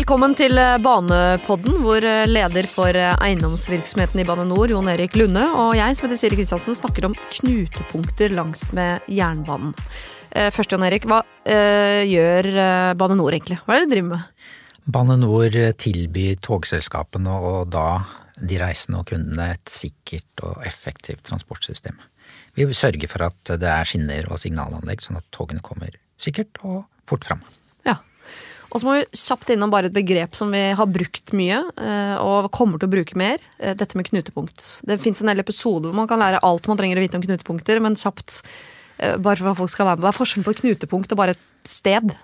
Velkommen til eh, Banepodden, hvor eh, leder for eh, eiendomsvirksomheten i Bane NOR, Jon Erik Lunde, og jeg som heter Siri Kristiansen, snakker om knutepunkter langs med jernbanen. Først, Jon Erik, hva gjør Bane NOR egentlig? Hva er det de driver med? Bane NOR tilbyr togselskapene og da de reisende og kundene et sikkert og effektivt transportsystem. Vi sørger for at det er skinner og signalanlegg, sånn at togene kommer sikkert og fort fram. Og så må vi kjapt innom bare et begrep som vi har brukt mye, eh, og kommer til å bruke mer. Eh, dette med knutepunkt. Det fins en del episoder hvor man kan lære alt man trenger å vite om knutepunkter, men kjapt, eh, bare for at folk skal være med. Hva er forskjellen på et knutepunkt og bare et sted?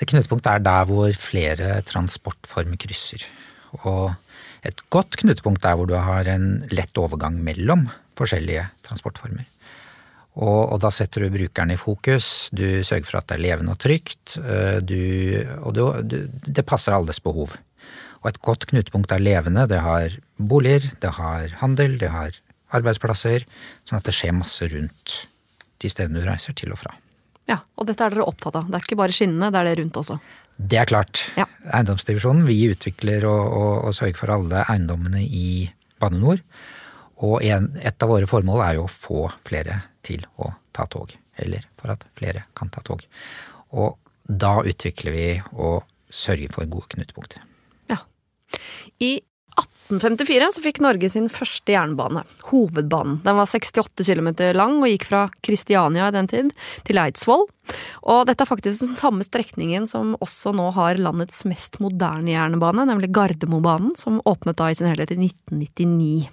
Knutepunkt er der hvor flere transportformer krysser. Og et godt knutepunkt er hvor du har en lett overgang mellom forskjellige transportformer. Og, og, da setter du brukeren i fokus, du sørger for at det er levende og trygt, eh, du, og du, du, det passer alles behov. Og et godt knutepunkt er levende, det har boliger, det har handel, det har arbeidsplasser, sånn at det skjer masse rundt de stedene du reiser til og fra. Ja, Og dette er dere opptatt av. Det er ikke bare skinnene, det er det rundt også. Det er klart. Ja. Eiendomsdivisjonen, vi utvikler og, og, og sørger for alle eiendommene i Bane NOR. Og en, et av våre formål er jo å få flere til å ta tog. Eller for at flere kan ta tog. Og da utvikler vi og sørger for gode knutepunkter. Ja. I 1854 så fikk Norge sin første jernbane, Hovedbanen. Den var 68 km lang og gikk fra Kristiania i den tid til Eidsvoll. Og dette er faktisk den samme strekningen som også nå har landets mest moderne jernbane, nemlig Gardermobanen, som åpnet da i sin helhet i 1999.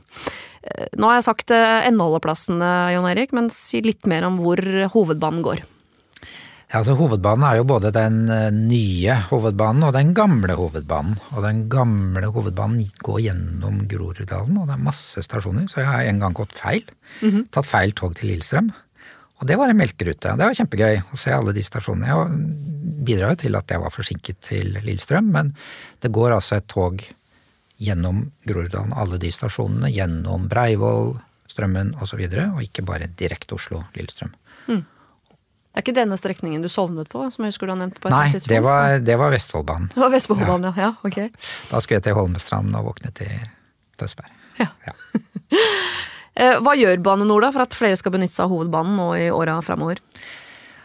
Eh, nå har jeg sagt endholdeplassene, Jon Erik, men si litt mer om hvor hovedbanen går. Ja, altså Hovedbanen er jo både den eh, nye hovedbanen og den gamle hovedbanen. Og den gamle hovedbanen går gjennom Groruddalen, og det er masse stasjoner. Så jeg har en gang gått feil. Mm -hmm. Tatt feil tog til Lillestrøm. Og det var en melkerute. Det var kjempegøy å se alle de stasjonene. Jeg bidrar jo til at jeg var forsinket til Lillestrøm, men det går altså et tog gjennom Groruddalen, alle de stasjonene, gjennom Breivoll, Strømmen osv., og, så og ikke bare direkte Oslo-Lillestrøm. Mm. Det er ikke denne strekningen du sovnet på? som jeg husker du har nevnt på et Nei, tidspunkt? det var, det var Vestfoldbanen. Det var Vestfoldbanen, ja. ja. ok. Da skulle jeg til Holmestrand og våkne til Tønsberg. Ja. ja. Eh, hva gjør Bane NOR da for at flere skal benytte seg av hovedbanen nå i åra framover?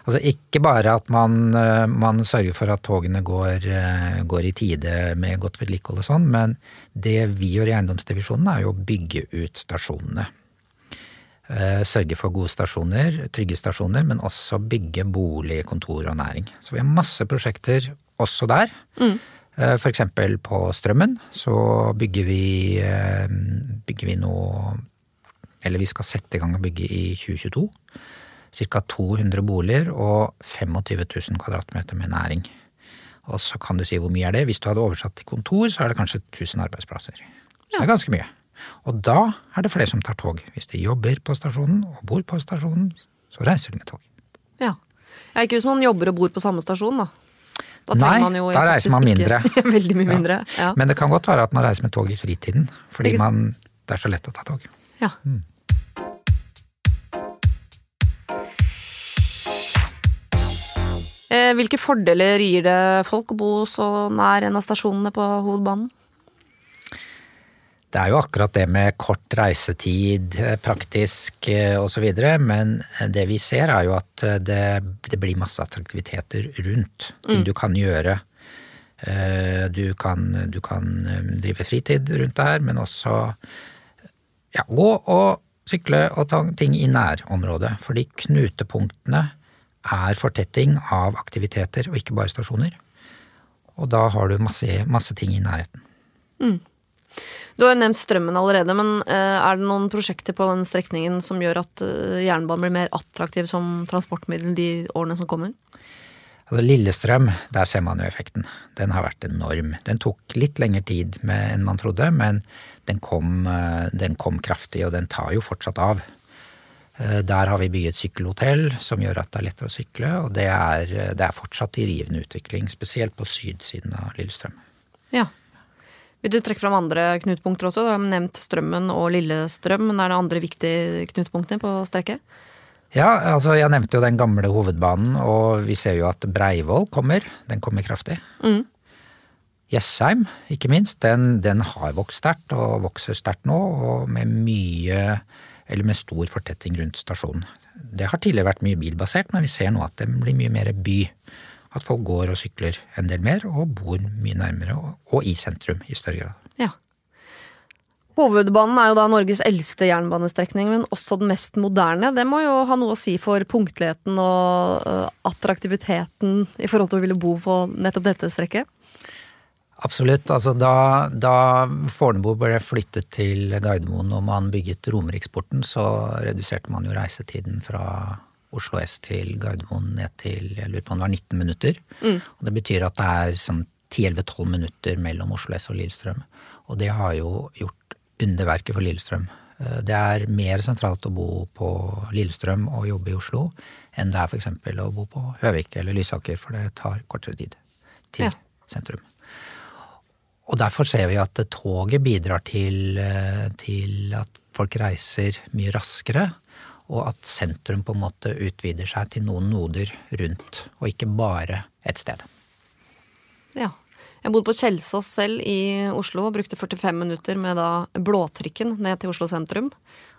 Altså ikke bare at man, eh, man sørger for at togene går, eh, går, i tide med godt vedlikehold og sånn, men det vi gjør i eiendomsdivisjonen er jo å bygge ut stasjonene. Eh, sørge for gode stasjoner, trygge stasjoner, men også bygge bolig, kontor og næring. Så vi har masse prosjekter også der. Mm. Eksempel på Strømmen så bygger vi, bygger vi nå Eller vi skal sette i gang å bygge i 2022 ca. 200 boliger og 25 000 kvadratmeter med næring. Og så kan du si hvor mye er det? Hvis du hadde oversatt til kontor, så er det kanskje 1000 arbeidsplasser. Så det er ganske mye. Og da er det flere som tar tog. Hvis de jobber på stasjonen og bor på stasjonen, så reiser de med tog. Ja. ja ikke hvis man jobber og bor på samme stasjon, da. Da Nei, da reiser man mindre. veldig mye mindre. Ja. Men det kan godt være at man reiser med tog i fritiden, fordi man, det er så lett å ta tog. Ja. Mm. Hvilke fordeler gir det folk å bo så nær en av stasjonene på hovedbanen? Det er jo akkurat det med kort reisetid, eh, praktisk eh, osv. Men det vi ser er jo at det, det blir masse attraktiviteter rundt. Ting mm. du kan gjøre. Du kan, du kan, drive fritid rundt det her, men også ja, gå og sykle og ta ting i nærområdet. Fordi knutepunktene er fortetting av aktiviteter og ikke bare stasjoner. Og da har du masse, masse ting i nærheten. Mm. Du har jo nevnt strømmen allerede, men eh, er det noen prosjekter på den strekningen som gjør at eh, jernbanen blir mer attraktiv som transportmiddel de årene som kommer? Altså Lillestrøm, der ser man jo effekten. Den har vært enorm. Den tok litt lengre tid enn man trodde, men den kom, eh, den kom kraftig, og den tar jo fortsatt av. Eh, der har vi bygget sykkelhotell som gjør at det er lettere å sykle, og det er, det er fortsatt i rivende utvikling, spesielt på sydsiden av Lillestrøm. Ja. Vil du trekke fram andre knutepunkter også? Du har nevnt Strømmen og Lillestrøm, men er det andre viktige knutepunkter på strekket? Ja, altså jeg nevnte jo den gamle hovedbanen, og vi ser jo at Breivoll kommer. Den kommer kraftig. Mm. Jessheim, ikke minst, den, den har vokst sterkt og vokser sterkt nå, og med mye eller med stor fortetting rundt stasjonen. Det har tidligere vært mye bilbasert, men vi ser nå at det blir mye mer by. At folk går og sykler en del mer, og bor mye nærmere og i sentrum i større grad. Ja. Hovedbanen er jo da Norges eldste jernbanestrekning, men også den mest moderne. Det må jo ha noe å si for punktligheten og øh, attraktiviteten i forhold til å ville bo på nettopp dette strekket? Absolutt. Altså da, da Fornebu ble flyttet til Gardermoen og man bygget Romeriksporten, så reduserte man jo reisetiden fra Oslo S til Gardermoen ned til jeg lurer på om det var 19 minutter. Mm. Og det betyr at det er sånn 10-11-12 minutter mellom Oslo S og Lillestrøm. Og det har jo gjort underverket for Lillestrøm. Eh, det er mer sentralt å bo på Lillestrøm og jobbe i Oslo enn det er f.eks. å bo på Høvik eller Lysaker, for det tar kortere tid til ja. sentrum. Og derfor ser vi at toget bidrar til, eh, til, at folk reiser mye raskere, og at sentrum på en måte utvider seg til noen noder rundt, og ikke bare et sted. Ja. Jeg bodde på Kjelsås selv i Oslo og brukte 45 minutter med da blåtrikken ned til Oslo sentrum.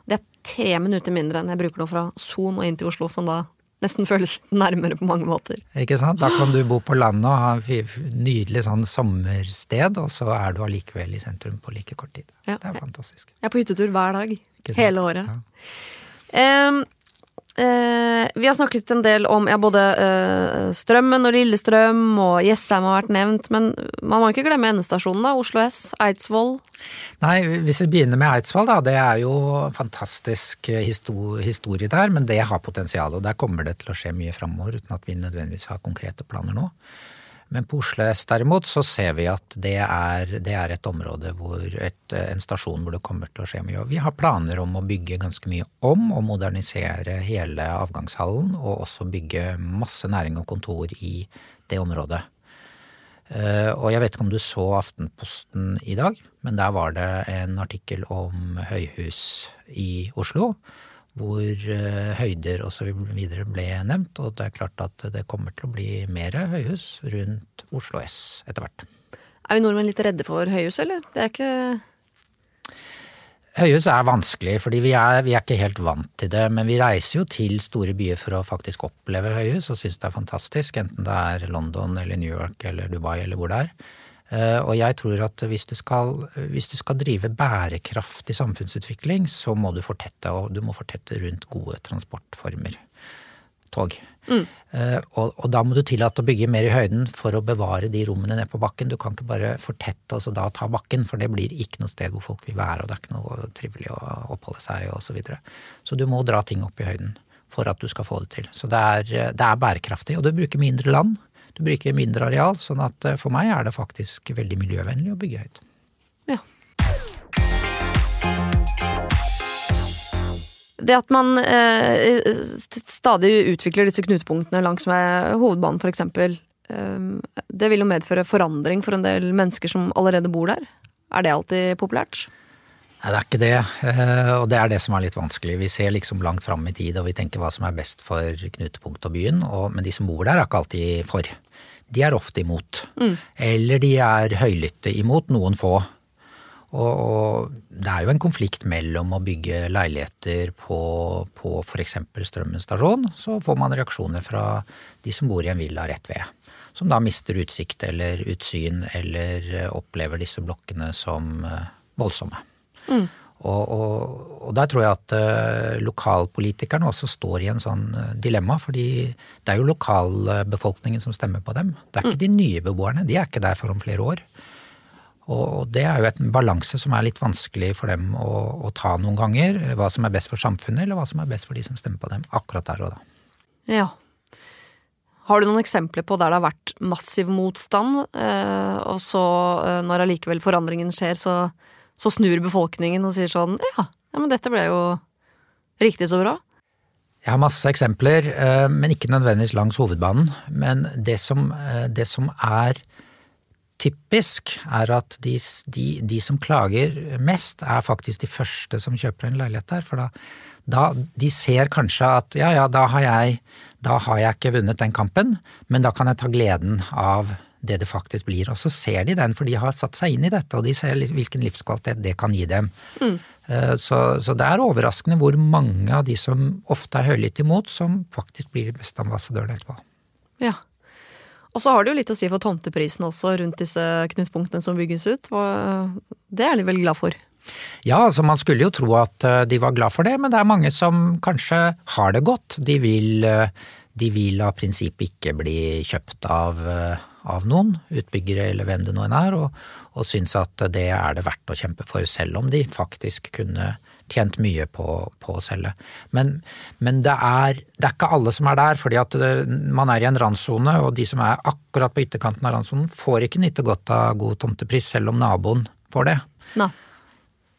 Det er tre minutter mindre enn jeg bruker nå fra Son og inn til Oslo, som da nesten føles nærmere på mange måter. Ikke sant. Da kan du bo på landet og ha et nydelig sånn sommersted, og så er du allikevel i sentrum på like kort tid. Ja. Det er fantastisk. Jeg er på hyttetur hver dag. Hele året. Ja. Um, vi har snakket en del om ja, både eh, Strømmen og Lillestrøm, og Jessheim har vært nevnt, men man må ikke glemme endestasjonen, da. Oslo S, Eidsvoll. Nei, hvis vi begynner med Eidsvoll, da. Det er jo fantastisk eh, historie der, men det har potensial, og der kommer det til å skje mye framover, uten at vi nødvendigvis har konkrete planer nå. Men på Oslo S derimot så ser vi at det er, det er et område hvor et, en stasjon hvor det kommer til å skje mye. Vi har planer om å bygge ganske mye om og modernisere hele avgangshallen. Og også bygge masse næring og kontor i det området. Eh, og jeg vet ikke om du så Aftenposten i dag, men der var det en artikkel om høyhus i Oslo hvor uh, høyder osv. ble nevnt. Og det er klart at det kommer til å bli mer høyhus rundt Oslo S etter hvert. Er vi nordmenn litt redde for høyhus, eller? Det er ikke Høyhus er vanskelig, fordi vi er, vi er, ikke helt vant til det. Men vi reiser jo til store byer for å faktisk oppleve høyhus og synes det er fantastisk. Enten det er London eller New York eller Dubai eller hvor det er. Eh, og jeg tror at hvis du, skal, hvis du skal drive bærekraftig samfunnsutvikling, så må du fortette, og du må fortette rundt gode transportformer. Tog. Mm. Uh, og, og, da må du tillate å bygge mer i høyden for å bevare de rommene ned på bakken. Du kan ikke bare fortette og så da ta bakken, for det blir ikke noe sted hvor folk vil være, og det er ikke noe trivelig å oppholde seg og så videre. Så du må dra ting opp i høyden for at du skal få det til. Så det er, det er bærekraftig, og du bruker mindre land. Du bruker mindre areal, sånn at eh, for meg er det faktisk veldig miljøvennlig å bygge høyt. Ja. Det at man eh, stadig utvikler disse knutepunktene langs med hovedbanen f.eks., eh, det vil jo medføre forandring for en del mennesker som allerede bor der. Er det alltid populært? Nei, det er ikke det. Eh, og det er det som er litt vanskelig. Vi ser liksom langt fram i tid, og vi tenker hva som er best for knutepunkt og byen. Og, men de som bor der, er ikke alltid for. De er ofte imot. Mm. Eller de er høylytte imot, noen få. Og, og, det er jo en konflikt mellom å bygge leiligheter på, på f.eks. Strømmen stasjon, så får man reaksjoner fra de som bor i en villa rett ved. Som da mister utsikt eller utsyn, eller opplever disse blokkene som eh, voldsomme. Mm. Og, og, og, der tror jeg at uh, lokalpolitikerne også står i en sånn uh, dilemma, fordi det er jo lokalbefolkningen som stemmer på dem. Det er ikke mm. de nye beboerne, de er ikke der for om flere år. Og, det er jo en balanse som er litt vanskelig for dem å, å, ta noen ganger. Hva som er best for samfunnet, eller hva som er best for de som stemmer på dem akkurat der og da. Ja. Har du noen eksempler på der det har vært massiv motstand, uh, og så når allikevel forandringen skjer, så så snur befolkningen og sier sånn ja, ja, men dette ble jo riktig så bra. Jeg har masse eksempler, eh, men ikke nødvendigvis langs hovedbanen. Men det som, eh, det som er typisk, er at de, de, de, som klager mest, er faktisk de første som kjøper en leilighet der. For da, da de ser kanskje at ja, ja, da har, jeg, da har jeg ikke vunnet den kampen, men da kan jeg ta gleden av det det faktisk blir. Og så ser de den, for de har satt seg inn i dette, og de ser hvilken livskvalitet det kan gi dem. Mm. Så, så, det er overraskende hvor mange av de som ofte er høylytte imot, som faktisk blir de beste ambassadørene etterpå. Ja. Og så har det jo litt å si for tomteprisen også, rundt disse knutepunktene som bygges ut. Det er de vel glad for? Ja, altså man skulle jo tro at eh, de var glad for det, men det er mange som kanskje har det godt. De vil, eh, de vil av prinsipp ikke bli kjøpt av eh, av noen, utbyggere eller hvem det nå enn er, og, og syns at det er det verdt å kjempe for, selv om de faktisk kunne tjent mye på, på å selge. Men, men det, er, det, er, ikke alle som er der, fordi at det, man er i en randsone, og de som er akkurat på ytterkanten av randsonen, får ikke nyte godt av god tomtepris, selv om naboen får det. No.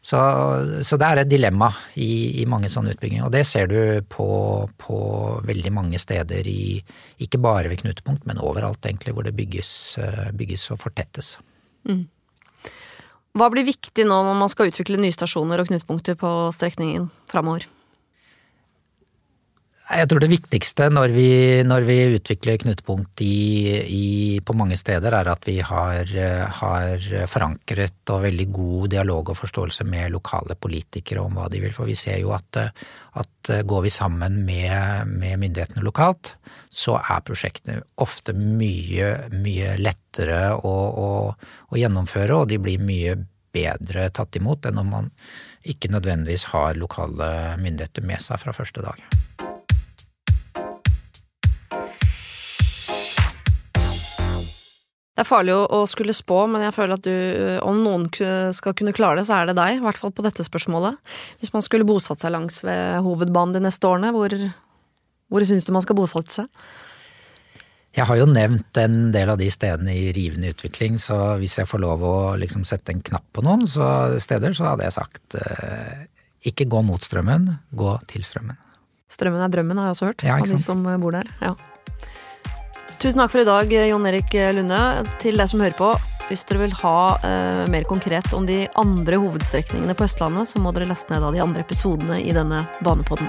Så, så, det er et dilemma i, i, mange sånne utbygginger, og det ser du på, på, veldig mange steder i Ikke bare ved knutepunkt, men overalt egentlig hvor det bygges, eh, bygges og fortettes. Mm. Hva blir viktig nå når man skal utvikle nye stasjoner og knutepunkter på strekningen framover? Jeg tror det viktigste når vi, når vi utvikler knutepunkt i, i, på mange steder, er at vi har, har, forankret og veldig god dialog og forståelse med lokale politikere om hva de vil. For vi ser jo at, at går vi sammen med, med, myndighetene lokalt, så er prosjektene ofte mye, mye lettere å, å, å gjennomføre, og de blir mye bedre tatt imot enn om man ikke nødvendigvis har lokale myndigheter med seg fra første dag. Det er farlig å, skulle spå, men jeg føler at du, om noen skal kunne klare det, så er det deg. I hvert fall på dette spørsmålet. Hvis man skulle bosatt seg langs ved hovedbanen de neste årene, hvor, hvor syns du man skal bosatte seg? Jeg har jo nevnt en del av de stedene i rivende utvikling, så hvis jeg får lov å liksom sette en knapp på noen så steder, så hadde jeg sagt eh, ikke gå mot strømmen, gå til strømmen. Strømmen er drømmen, har jeg også hørt. Ja, av de som bor der. Ja. Tusen takk for i dag, Jon Erik Lunde. Til deg som hører på, hvis dere vil ha eh, mer konkret om de andre hovedstrekningene på Østlandet, så må dere laste ned av de andre episodene i denne Banepodden.